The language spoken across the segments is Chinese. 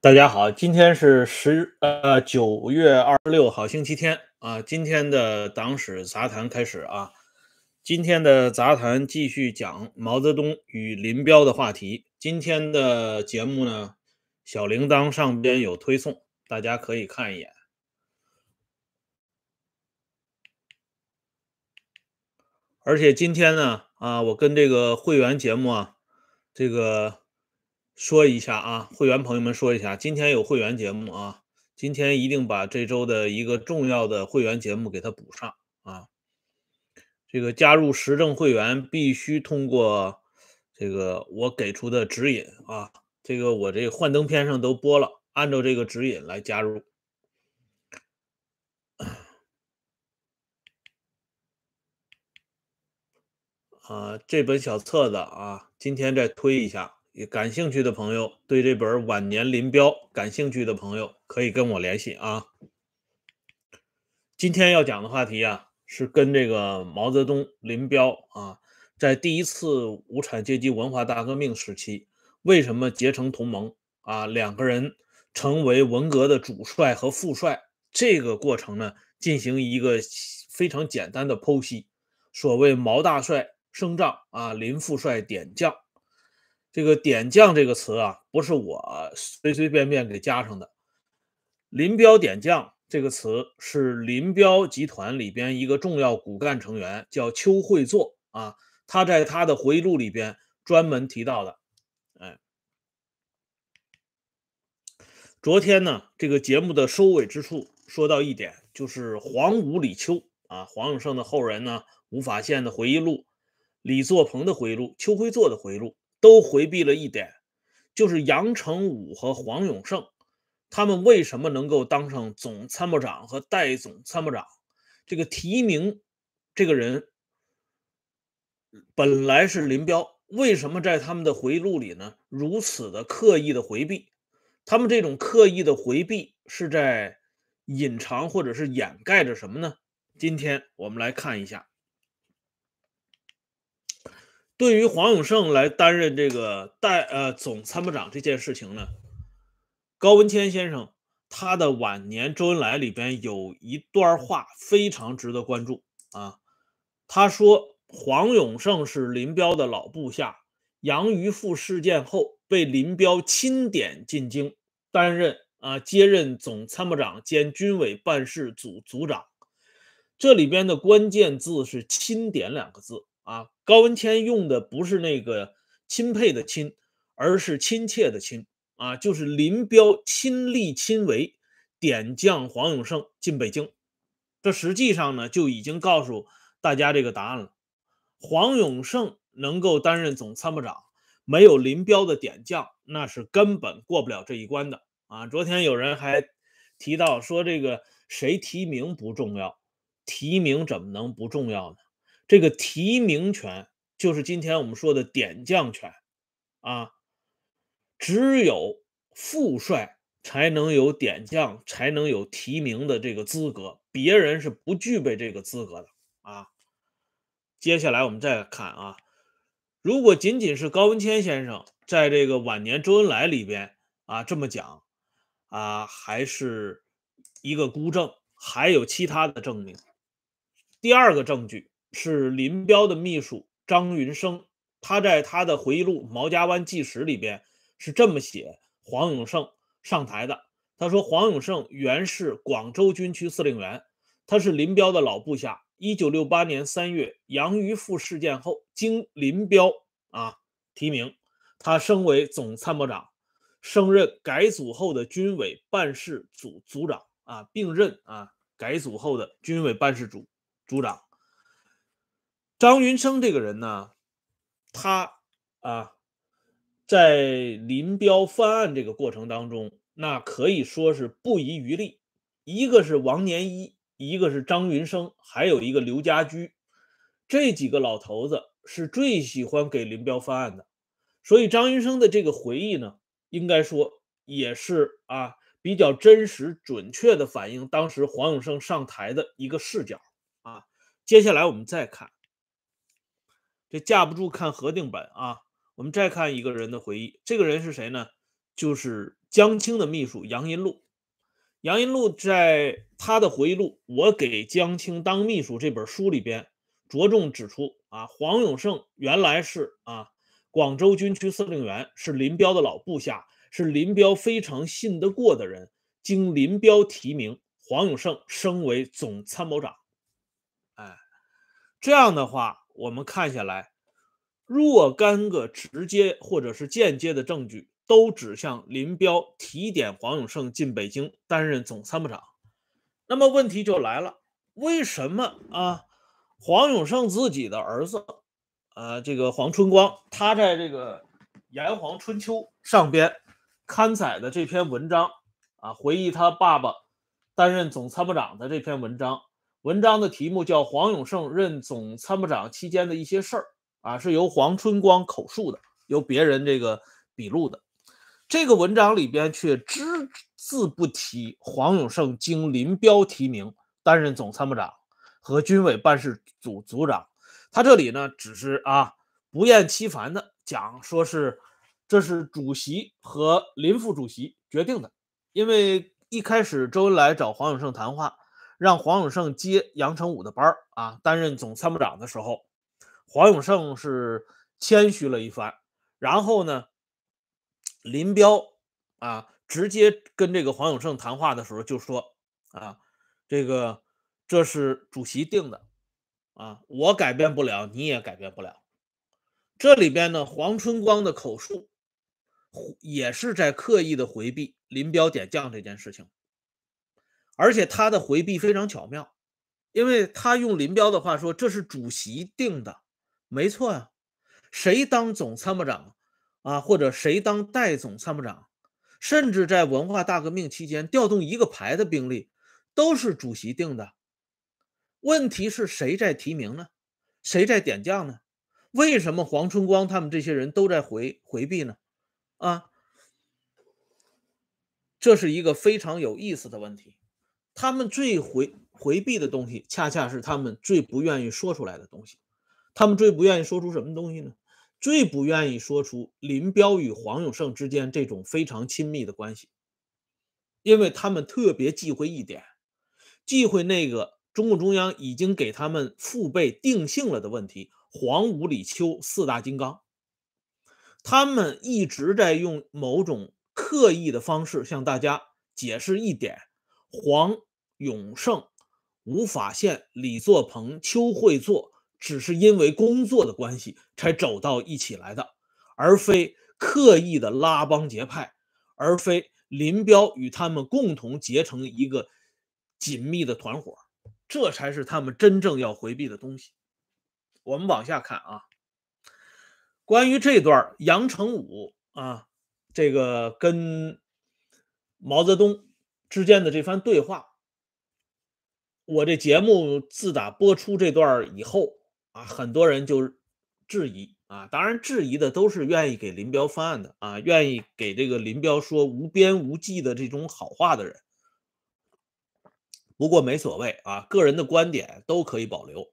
大家好，今天是十呃九月二十六号，星期天啊。今天的党史杂谈开始啊。今天的杂谈继续讲毛泽东与林彪的话题。今天的节目呢，小铃铛上边有推送，大家可以看一眼。而且今天呢，啊，我跟这个会员节目啊，这个。说一下啊，会员朋友们说一下，今天有会员节目啊，今天一定把这周的一个重要的会员节目给它补上啊。这个加入时政会员必须通过这个我给出的指引啊，这个我这幻灯片上都播了，按照这个指引来加入。啊，这本小册子啊，今天再推一下。也感兴趣的朋友，对这本《晚年林彪》感兴趣的朋友，可以跟我联系啊。今天要讲的话题啊，是跟这个毛泽东、林彪啊，在第一次无产阶级文化大革命时期，为什么结成同盟啊？两个人成为文革的主帅和副帅，这个过程呢，进行一个非常简单的剖析。所谓毛大帅升帐啊，林副帅点将。这个“点将”这个词啊，不是我随随便便给加上的。林彪点将这个词是林彪集团里边一个重要骨干成员，叫邱会作啊，他在他的回忆录里边专门提到的。哎，昨天呢，这个节目的收尾之处说到一点，就是黄武李邱啊，黄永胜的后人呢，吴法宪的回忆录，李作鹏的回忆录，邱会作的回忆录。都回避了一点，就是杨成武和黄永胜，他们为什么能够当上总参谋长和代总参谋长？这个提名这个人本来是林彪，为什么在他们的回忆录里呢？如此的刻意的回避，他们这种刻意的回避是在隐藏或者是掩盖着什么呢？今天我们来看一下。对于黄永胜来担任这个代呃总参谋长这件事情呢，高文谦先生他的晚年周恩来里边有一段话非常值得关注啊。他说黄永胜是林彪的老部下，杨鱼腹事件后被林彪钦点进京，担任啊接任总参谋长兼军委办事组组长。这里边的关键字是“钦点”两个字。啊，高文谦用的不是那个钦佩的钦，而是亲切的亲啊，就是林彪亲力亲为点将黄永胜进北京，这实际上呢就已经告诉大家这个答案了。黄永胜能够担任总参谋长，没有林彪的点将，那是根本过不了这一关的啊。昨天有人还提到说，这个谁提名不重要，提名怎么能不重要呢？这个提名权就是今天我们说的点将权啊，只有副帅才能有点将，才能有提名的这个资格，别人是不具备这个资格的啊。接下来我们再看啊，如果仅仅是高文谦先生在这个晚年周恩来里边啊这么讲啊，还是一个孤证，还有其他的证明。第二个证据。是林彪的秘书张云生，他在他的回忆录《毛家湾纪实》里边是这么写黄永胜上台的。他说黄永胜原是广州军区司令员，他是林彪的老部下。一九六八年三月杨鱼腹事件后，经林彪啊提名，他升为总参谋长，升任改组后的军委办事组组长啊，并任啊改组后的军委办事组组长。张云生这个人呢，他啊，在林彪翻案这个过程当中，那可以说是不遗余力。一个是王年一，一个是张云生，还有一个刘家驹，这几个老头子是最喜欢给林彪翻案的。所以张云生的这个回忆呢，应该说也是啊比较真实准确的反映当时黄永胜上台的一个视角啊。接下来我们再看。这架不住看核定本啊！我们再看一个人的回忆，这个人是谁呢？就是江青的秘书杨荫禄。杨荫禄在他的回忆录《我给江青当秘书》这本书里边，着重指出啊，黄永胜原来是啊广州军区司令员，是林彪的老部下，是林彪非常信得过的人。经林彪提名，黄永胜升为总参谋长。哎，这样的话，我们看下来，若干个直接或者是间接的证据。都指向林彪提点黄永胜进北京担任总参谋长。那么问题就来了，为什么啊？黄永胜自己的儿子，呃，这个黄春光，他在这个《炎黄春秋》上边刊载的这篇文章啊，回忆他爸爸担任总参谋长的这篇文章，文章的题目叫《黄永胜任总参谋长期间的一些事儿》啊，是由黄春光口述的，由别人这个笔录的。这个文章里边却只字不提黄永胜经林彪提名担任总参谋长和军委办事组组长，他这里呢只是啊不厌其烦的讲说是这是主席和林副主席决定的，因为一开始周恩来找黄永胜谈话，让黄永胜接杨成武的班啊担任总参谋长的时候，黄永胜是谦虚了一番，然后呢。林彪啊，直接跟这个黄永胜谈话的时候就说：“啊，这个这是主席定的，啊，我改变不了，你也改变不了。”这里边呢，黄春光的口述也是在刻意的回避林彪点将这件事情，而且他的回避非常巧妙，因为他用林彪的话说：“这是主席定的，没错呀，谁当总参谋长？”啊，或者谁当代总参谋长，甚至在文化大革命期间调动一个排的兵力，都是主席定的。问题是谁在提名呢？谁在点将呢？为什么黄春光他们这些人都在回回避呢？啊，这是一个非常有意思的问题。他们最回回避的东西，恰恰是他们最不愿意说出来的东西。他们最不愿意说出什么东西呢？最不愿意说出林彪与黄永胜之间这种非常亲密的关系，因为他们特别忌讳一点，忌讳那个中共中央已经给他们父辈定性了的问题——黄、武、李、邱四大金刚。他们一直在用某种刻意的方式向大家解释一点：黄永胜、吴法宪、李作鹏、邱会作。只是因为工作的关系才走到一起来的，而非刻意的拉帮结派，而非林彪与他们共同结成一个紧密的团伙，这才是他们真正要回避的东西。我们往下看啊，关于这段杨成武啊，这个跟毛泽东之间的这番对话，我这节目自打播出这段以后。啊，很多人就质疑啊，当然质疑的都是愿意给林彪翻案的啊，愿意给这个林彪说无边无际的这种好话的人。不过没所谓啊，个人的观点都可以保留。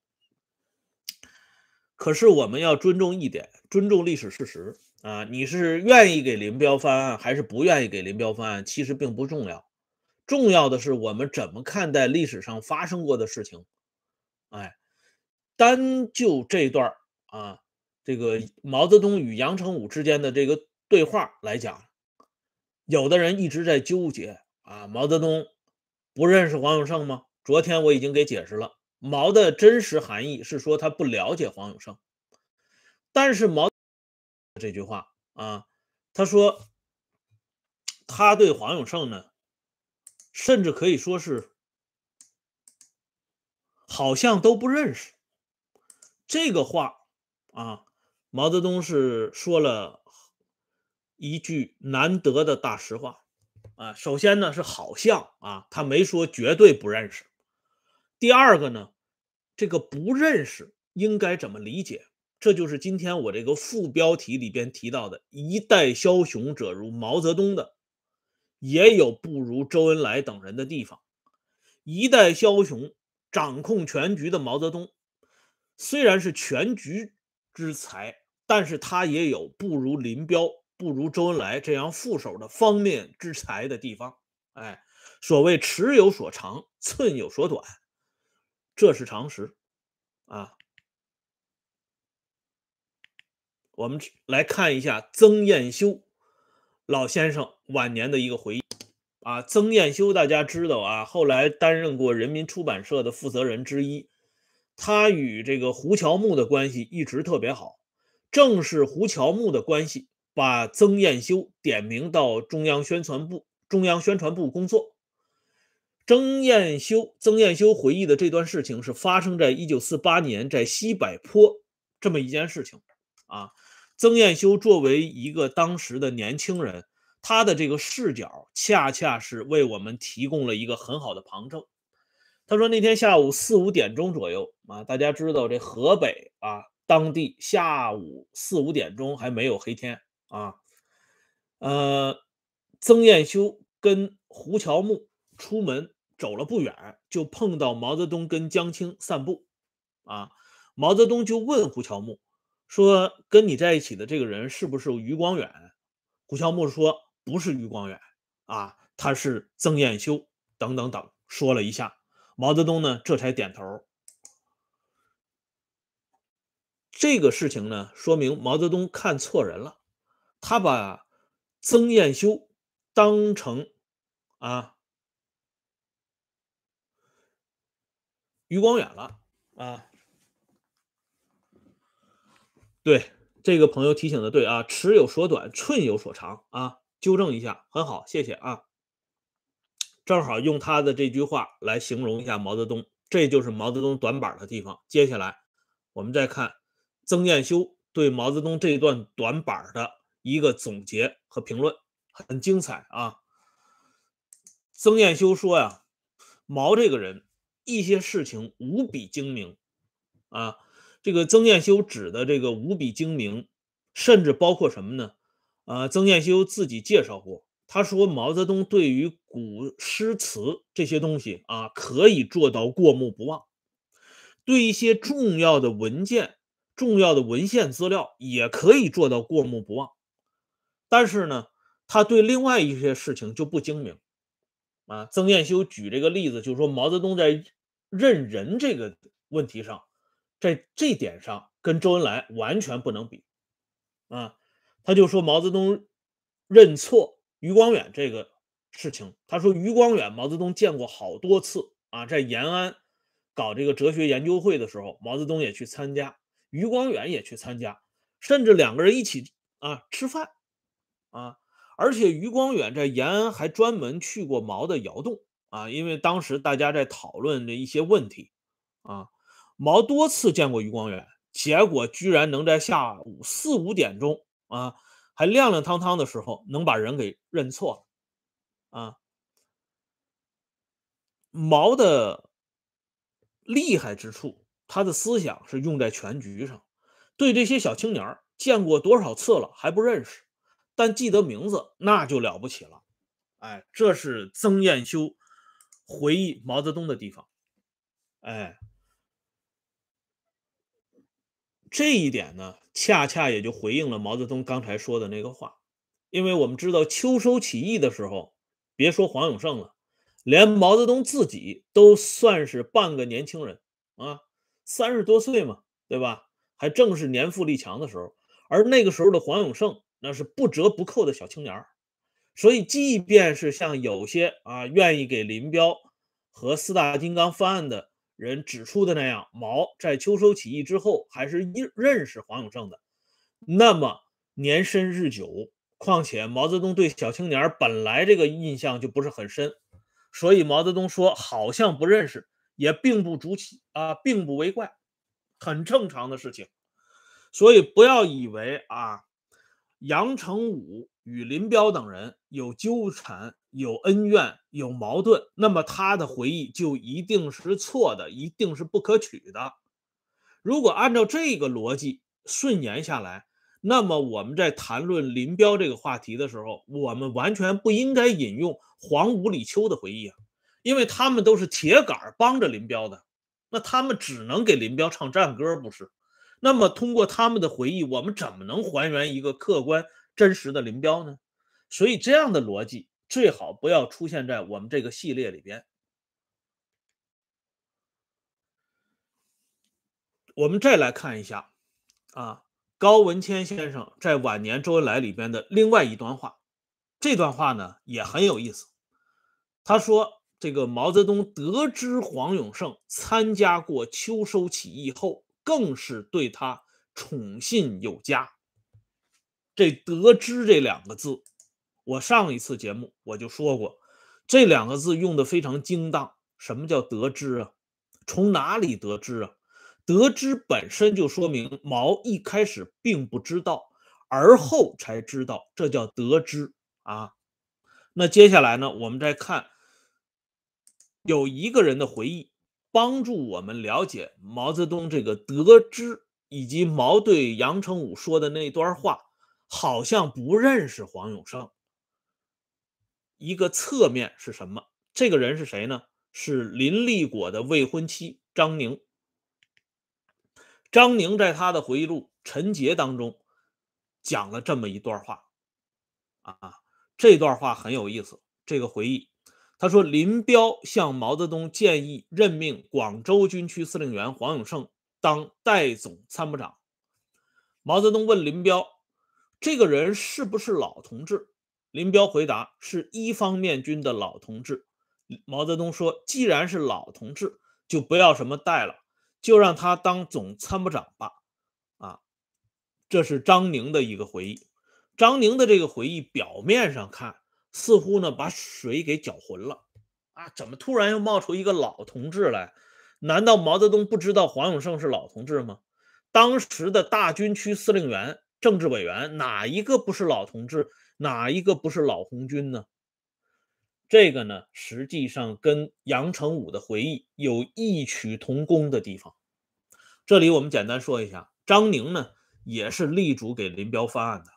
可是我们要尊重一点，尊重历史事实啊。你是愿意给林彪翻案，还是不愿意给林彪翻案，其实并不重要。重要的是我们怎么看待历史上发生过的事情。哎。单就这段啊，这个毛泽东与杨成武之间的这个对话来讲，有的人一直在纠结啊，毛泽东不认识黄永胜吗？昨天我已经给解释了，毛的真实含义是说他不了解黄永胜，但是毛这句话啊，他说他对黄永胜呢，甚至可以说是好像都不认识。这个话啊，毛泽东是说了一句难得的大实话啊。首先呢是好像啊，他没说绝对不认识。第二个呢，这个不认识应该怎么理解？这就是今天我这个副标题里边提到的“一代枭雄者如毛泽东”的，也有不如周恩来等人的地方。一代枭雄掌控全局的毛泽东。虽然是全局之才，但是他也有不如林彪不如周恩来这样副手的方面之才的地方。哎，所谓尺有所长，寸有所短，这是常识啊。我们来看一下曾彦修老先生晚年的一个回忆啊。曾彦修大家知道啊，后来担任过人民出版社的负责人之一。他与这个胡乔木的关系一直特别好，正是胡乔木的关系把曾彦修点名到中央宣传部。中央宣传部工作。曾彦修曾彦修回忆的这段事情是发生在一九四八年在西柏坡这么一件事情啊。曾彦修作为一个当时的年轻人，他的这个视角恰恰是为我们提供了一个很好的旁证。他说那天下午四五点钟左右啊，大家知道这河北啊，当地下午四五点钟还没有黑天啊。呃，曾彦修跟胡乔木出门走了不远，就碰到毛泽东跟江青散步啊。毛泽东就问胡乔木说：“跟你在一起的这个人是不是余光远？”胡乔木说：“不是余光远啊，他是曾彦修。”等等等，说了一下。毛泽东呢，这才点头。这个事情呢，说明毛泽东看错人了，他把曾彦修当成啊余光远了啊。对，这个朋友提醒的对啊，尺有所短，寸有所长啊，纠正一下，很好，谢谢啊。正好用他的这句话来形容一下毛泽东，这就是毛泽东短板的地方。接下来我们再看曾彦修对毛泽东这一段短板的一个总结和评论，很精彩啊。曾彦修说呀，毛这个人一些事情无比精明啊。这个曾彦修指的这个无比精明，甚至包括什么呢？啊，曾彦修自己介绍过。他说：“毛泽东对于古诗词这些东西啊，可以做到过目不忘；对一些重要的文件、重要的文献资料，也可以做到过目不忘。但是呢，他对另外一些事情就不精明。啊，曾彦修举这个例子，就是说毛泽东在认人这个问题上，在这点上跟周恩来完全不能比。啊，他就说毛泽东认错。”余光远这个事情，他说余光远毛泽东见过好多次啊，在延安搞这个哲学研究会的时候，毛泽东也去参加，余光远也去参加，甚至两个人一起啊吃饭啊，而且余光远在延安还专门去过毛的窑洞啊，因为当时大家在讨论的一些问题啊，毛多次见过余光远，结果居然能在下午四五点钟啊。还亮亮堂堂的时候，能把人给认错了啊！毛的厉害之处，他的思想是用在全局上。对这些小青年见过多少次了还不认识，但记得名字那就了不起了。哎，这是曾彦修回忆毛泽东的地方。哎。这一点呢，恰恰也就回应了毛泽东刚才说的那个话，因为我们知道秋收起义的时候，别说黄永胜了，连毛泽东自己都算是半个年轻人啊，三十多岁嘛，对吧？还正是年富力强的时候，而那个时候的黄永胜那是不折不扣的小青年所以即便是像有些啊愿意给林彪和四大金刚翻案的。人指出的那样，毛在秋收起义之后还是认认识黄永胜的。那么年深日久，况且毛泽东对小青年本来这个印象就不是很深，所以毛泽东说好像不认识，也并不足奇啊，并不为怪，很正常的事情。所以不要以为啊，杨成武与林彪等人有纠缠。有恩怨，有矛盾，那么他的回忆就一定是错的，一定是不可取的。如果按照这个逻辑顺延下来，那么我们在谈论林彪这个话题的时候，我们完全不应该引用黄武、李秋的回忆啊，因为他们都是铁杆帮着林彪的，那他们只能给林彪唱战歌，不是？那么通过他们的回忆，我们怎么能还原一个客观真实的林彪呢？所以这样的逻辑最好不要出现在我们这个系列里边。我们再来看一下啊，高文谦先生在晚年周恩来里边的另外一段话，这段话呢也很有意思。他说：“这个毛泽东得知黄永胜参加过秋收起义后，更是对他宠信有加。”这“得知”这两个字，我上一次节目我就说过，这两个字用的非常精当。什么叫得知啊？从哪里得知啊？得知本身就说明毛一开始并不知道，而后才知道，这叫得知啊。那接下来呢，我们再看有一个人的回忆，帮助我们了解毛泽东这个得知，以及毛对杨成武说的那段话，好像不认识黄永胜。一个侧面是什么？这个人是谁呢？是林立果的未婚妻张宁。张宁在他的回忆录《陈杰》当中讲了这么一段话，啊，这段话很有意思。这个回忆，他说林彪向毛泽东建议任命广州军区司令员黄永胜当代总参谋长。毛泽东问林彪：“这个人是不是老同志？”林彪回答：“是一方面军的老同志。”毛泽东说：“既然是老同志，就不要什么代了。”就让他当总参谋长吧，啊，这是张宁的一个回忆。张宁的这个回忆表面上看似乎呢把水给搅浑了，啊，怎么突然又冒出一个老同志来？难道毛泽东不知道黄永胜是老同志吗？当时的大军区司令员、政治委员哪一个不是老同志？哪一个不是老红军呢？这个呢，实际上跟杨成武的回忆有异曲同工的地方。这里我们简单说一下，张宁呢也是力主给林彪翻案的，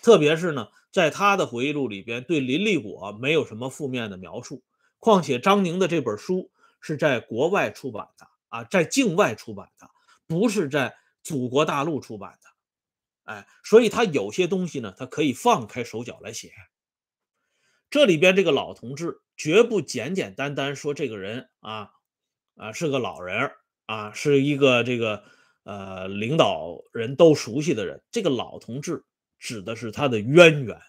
特别是呢，在他的回忆录里边，对林立果没有什么负面的描述。况且张宁的这本书是在国外出版的啊，在境外出版的，不是在祖国大陆出版的。哎，所以他有些东西呢，他可以放开手脚来写。这里边这个老同志绝不简简单单说这个人啊啊是个老人啊是一个这个呃领导人都熟悉的人，这个老同志指的是他的渊源。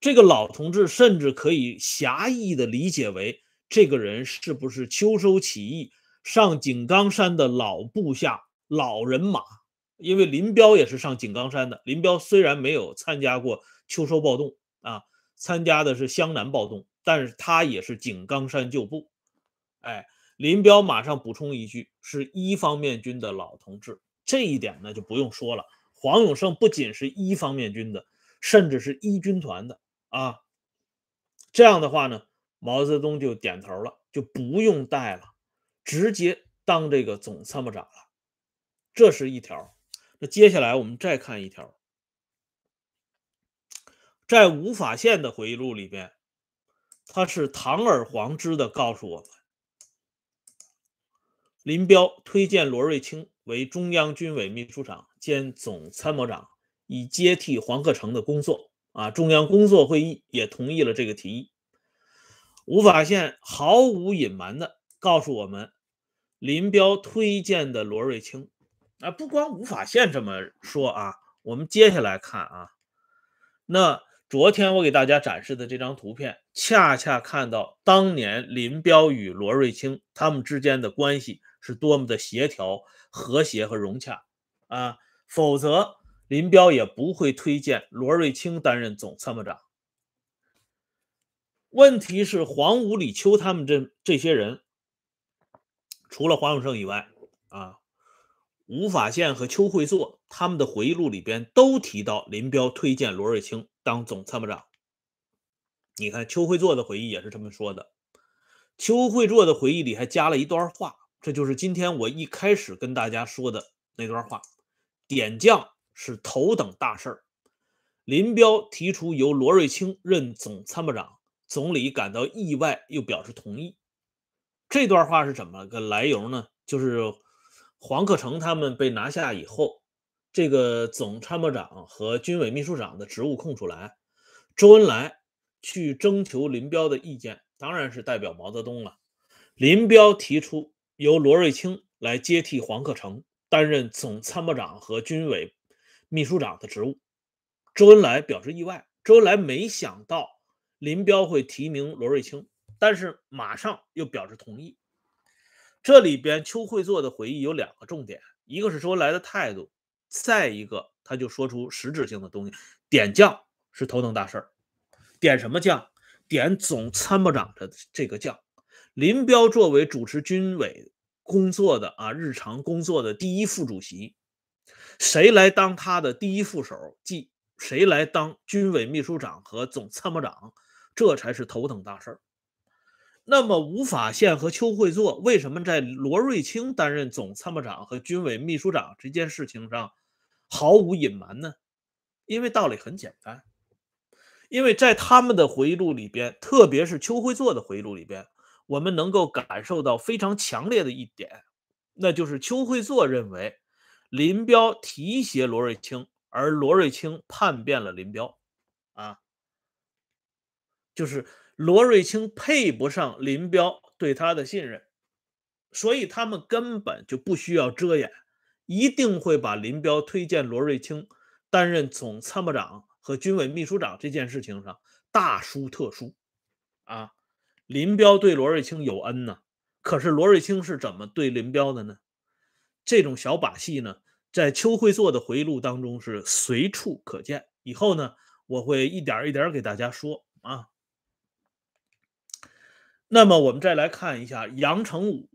这个老同志甚至可以狭义的理解为这个人是不是秋收起义上井冈山的老部下老人马？因为林彪也是上井冈山的，林彪虽然没有参加过秋收暴动啊。参加的是湘南暴动，但是他也是井冈山旧部。哎，林彪马上补充一句，是一方面军的老同志，这一点呢就不用说了。黄永胜不仅是一方面军的，甚至是一军团的啊。这样的话呢，毛泽东就点头了，就不用带了，直接当这个总参谋长了。这是一条。那接下来我们再看一条。在吴法宪的回忆录里边，他是堂而皇之的告诉我们，林彪推荐罗瑞卿为中央军委秘书长兼总参谋长，以接替黄克诚的工作。啊，中央工作会议也同意了这个提议。吴法宪毫无隐瞒的告诉我们，林彪推荐的罗瑞卿。啊，不光吴法宪这么说啊，我们接下来看啊，那。昨天我给大家展示的这张图片，恰恰看到当年林彪与罗瑞卿他们之间的关系是多么的协调、和谐和融洽啊！否则，林彪也不会推荐罗瑞卿担任总参谋长。问题是，黄武、李秋他们这这些人，除了黄永胜以外啊，吴法宪和邱会作他们的回忆录里边都提到林彪推荐罗瑞卿。当总参谋长，你看邱会作的回忆也是这么说的。邱会作的回忆里还加了一段话，这就是今天我一开始跟大家说的那段话：点将是头等大事儿。林彪提出由罗瑞卿任总参谋长，总理感到意外，又表示同意。这段话是怎么个来由呢？就是黄克诚他们被拿下以后，这个总参谋长和军委秘书长的职务空出来，周恩来去征求林彪的意见，当然是代表毛泽东了。林彪提出由罗瑞卿来接替黄克诚担任总参谋长和军委秘书长的职务，周恩来表示意外。周恩来没想到林彪会提名罗瑞卿，但是马上又表示同意。这里边邱会作的回忆有两个重点，一个是周恩来的态度，再一个他就说出实质性的东西，点将是头等大事儿，点什么将？点总参谋长的这个将。林彪作为主持军委工作的啊日常工作的第一副主席，谁来当他的第一副手，即谁来当军委秘书长和总参谋长，这才是头等大事儿。那么，吴法宪和邱会作为什么在罗瑞卿担任总参谋长和军委秘书长这件事情上毫无隐瞒呢？因为道理很简单，因为在他们的回忆录里边，特别是邱会作的回忆录里边，我们能够感受到非常强烈的一点，那就是邱会作认为林彪提携罗瑞卿，而罗瑞卿叛变了林彪，啊，就是。罗瑞卿配不上林彪对他的信任，所以他们根本就不需要遮掩，一定会把林彪推荐罗瑞卿担任总参谋长和军委秘书长这件事情上大书特书。啊，林彪对罗瑞卿有恩呢，可是罗瑞卿是怎么对林彪的呢？这种小把戏呢，在邱会作的回忆录当中是随处可见。以后呢，我会一点一点给大家说啊。那么我们再来看一下杨成武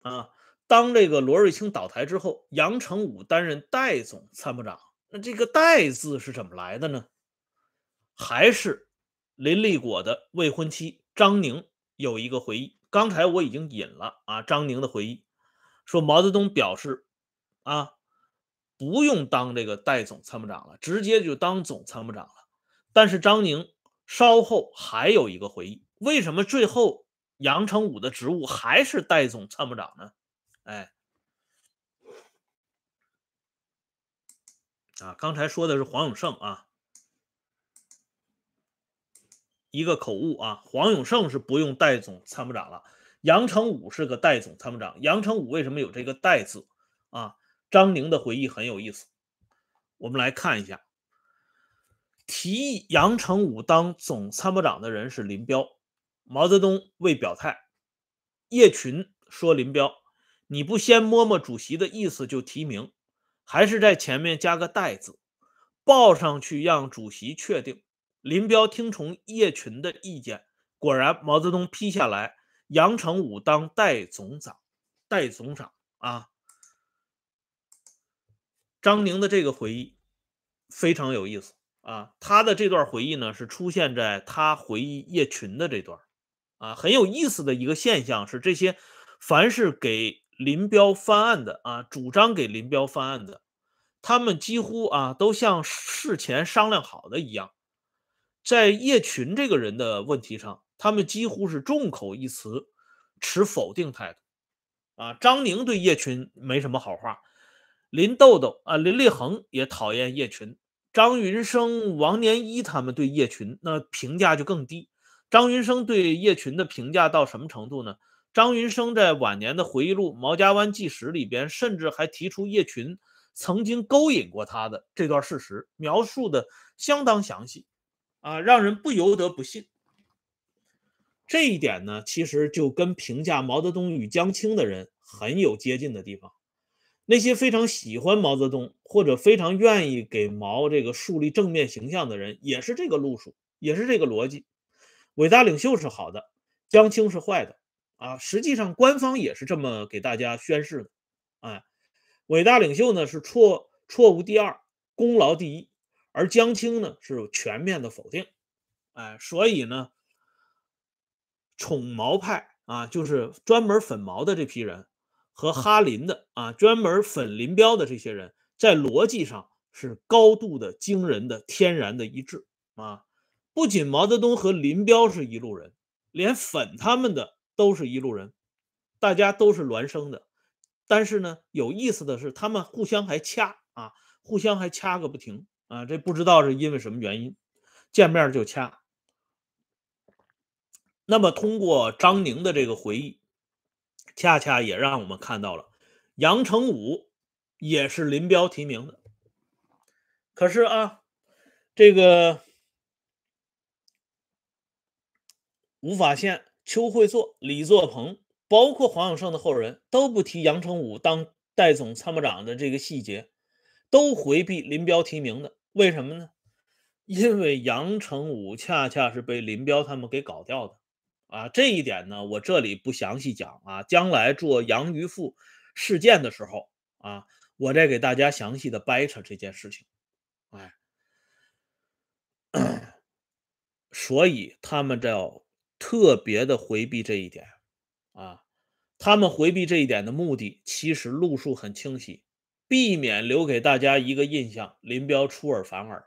啊，当这个罗瑞卿倒台之后，杨成武担任代总参谋长。那这个“代”字是怎么来的呢？还是林立果的未婚妻张宁有一个回忆。刚才我已经引了啊，张宁的回忆说，毛泽东表示啊，不用当这个代总参谋长了，直接就当总参谋长了。但是张宁稍后还有一个回忆。为什么最后杨成武的职务还是代总参谋长呢？哎，啊，刚才说的是黄永胜啊，一个口误啊，黄永胜是不用代总参谋长了，杨成武是个代总参谋长。杨成武为什么有这个“代”字啊？张宁的回忆很有意思，我们来看一下，提议杨成武当总参谋长的人是林彪。毛泽东未表态，叶群说：“林彪，你不先摸摸主席的意思就提名，还是在前面加个‘代’字，报上去让主席确定。”林彪听从叶群的意见，果然，毛泽东批下来，杨成武当代总长。代总长啊，张宁的这个回忆非常有意思啊，他的这段回忆呢，是出现在他回忆叶群的这段。啊，很有意思的一个现象是，这些凡是给林彪翻案的啊，主张给林彪翻案的，他们几乎啊都像事前商量好的一样，在叶群这个人的问题上，他们几乎是众口一词，持否定态度。啊，张宁对叶群没什么好话，林豆豆啊，林立恒也讨厌叶群，张云生、王年一他们对叶群那评价就更低。张云生对叶群的评价到什么程度呢？张云生在晚年的回忆录《毛家湾纪实》里边，甚至还提出叶群曾经勾引过他的这段事实，描述的相当详细，啊，让人不由得不信。这一点呢，其实就跟评价毛泽东与江青的人很有接近的地方。那些非常喜欢毛泽东或者非常愿意给毛这个树立正面形象的人，也是这个路数，也是这个逻辑。伟大领袖是好的，江青是坏的啊！实际上，官方也是这么给大家宣示的。哎，伟大领袖呢是错错误第二，功劳第一，而江青呢是全面的否定。哎，所以呢，宠毛派啊，就是专门粉毛的这批人，和哈林的啊，专门粉林彪的这些人，在逻辑上是高度的惊人的天然的一致啊。不仅毛泽东和林彪是一路人，连粉他们的都是一路人，大家都是孪生的。但是呢，有意思的是，他们互相还掐啊，互相还掐个不停啊，这不知道是因为什么原因，见面就掐。那么通过张宁的这个回忆，恰恰也让我们看到了杨成武也是林彪提名的。可是啊，这个吴法宪、邱会作、李作鹏。包括黄永胜的后人都不提杨成武当代总参谋长的这个细节，都回避林彪提名的。为什么呢？因为杨成武恰恰是被林彪他们给搞掉的啊！这一点呢，我这里不详细讲啊，将来做杨余富事件的时候啊，我再给大家详细的掰扯这件事情。哎，所以他们要特别的回避这一点啊。他们回避这一点的目的，其实路数很清晰，避免留给大家一个印象：林彪出尔反尔，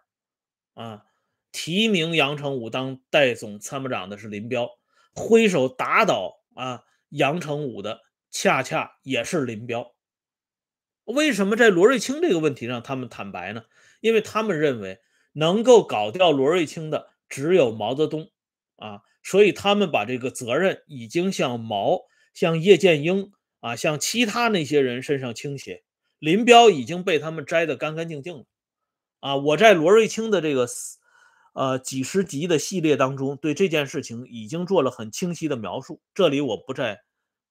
啊，提名杨成武当代总参谋长的是林彪，挥手打倒啊杨成武的，恰恰也是林彪。为什么在罗瑞卿这个问题上他们坦白呢？因为他们认为能够搞掉罗瑞卿的只有毛泽东，啊，所以他们把这个责任已经向毛。向叶剑英啊，向其他那些人身上倾斜，林彪已经被他们摘得干干净净了啊！我在罗瑞卿的这个呃几十集的系列当中，对这件事情已经做了很清晰的描述，这里我不再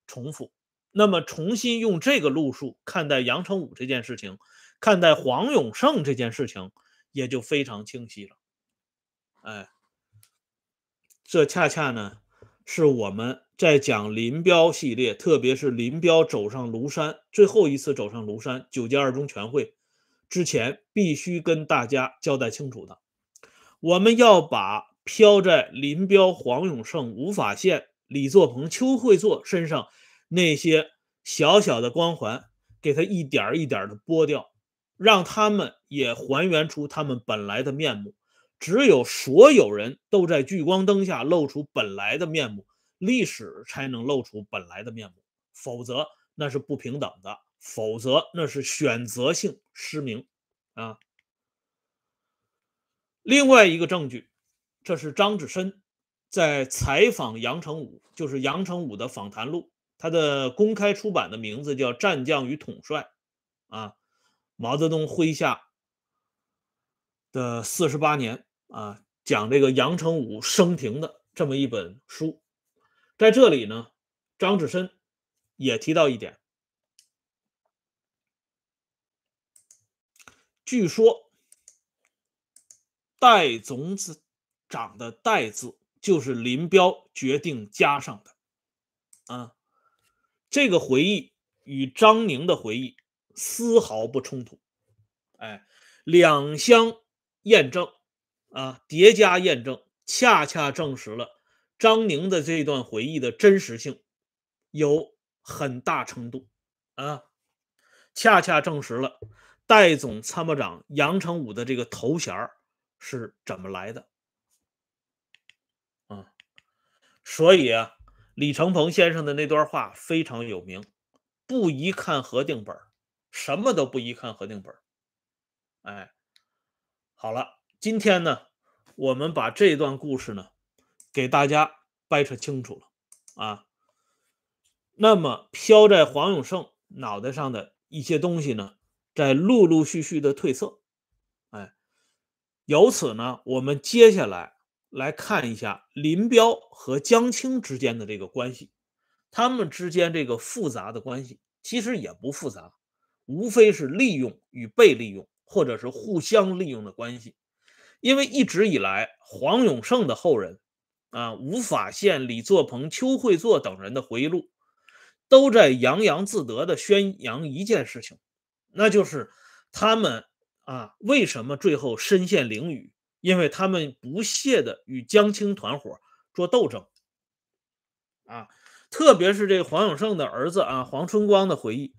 重复。那么重新用这个路数看待杨成武这件事情，看待黄永胜这件事情，也就非常清晰了。哎，这恰恰呢。是我们在讲林彪系列，特别是林彪走上庐山最后一次走上庐山九届二中全会之前，必须跟大家交代清楚的。我们要把飘在林彪、黄永胜、吴法宪、李作鹏、邱会作身上那些小小的光环，给他一点一点的剥掉，让他们也还原出他们本来的面目。只有所有人都在聚光灯下露出本来的面目，历史才能露出本来的面目，否则那是不平等的，否则那是选择性失明啊。另外一个证据，这是张志深在采访杨成武，就是杨成武的访谈录，他的公开出版的名字叫《战将与统帅》啊，毛泽东麾下的四十八年。啊，讲这个杨成武生平的这么一本书，在这里呢，张志深也提到一点，据说代总子长的代字就是林彪决定加上的，啊，这个回忆与张宁的回忆丝毫不冲突，哎，两相验证。啊，叠加验证，恰恰证实了张宁的这段回忆的真实性，有很大程度啊，恰恰证实了代总参谋长杨成武的这个头衔是怎么来的啊。所以啊，李承鹏先生的那段话非常有名：不宜看核定本，什么都不宜看核定本。哎，好了。今天呢，我们把这段故事呢，给大家掰扯清楚了啊。那么飘在黄永胜脑袋上的一些东西呢，在陆陆续续的褪色。哎，由此呢，我们接下来来看一下林彪和江青之间的这个关系，他们之间这个复杂的关系其实也不复杂，无非是利用与被利用，或者是互相利用的关系。因为一直以来，黄永胜的后人啊，吴法宪、李作鹏、邱会作等人的回忆录，都在洋洋自得地宣扬一件事情，那就是他们啊，为什么最后身陷囹圄？因为他们不懈地与江青团伙做斗争啊，特别是这黄永胜的儿子啊，黄春光的回忆，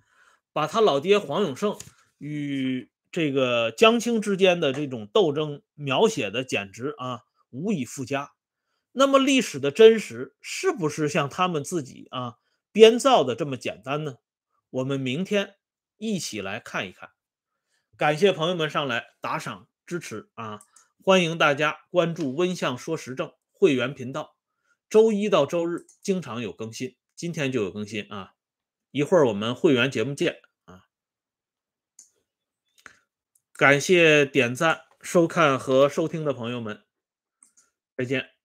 把他老爹黄永胜与。这个江青之间的这种斗争描写的简直啊无以复加。那么历史的真实是不是像他们自己啊编造的这么简单呢？我们明天一起来看一看。感谢朋友们上来打赏支持啊！欢迎大家关注“温相说时政”会员频道，周一到周日经常有更新，今天就有更新啊！一会儿我们会员节目见啊！感谢点赞、收看和收听的朋友们，再见。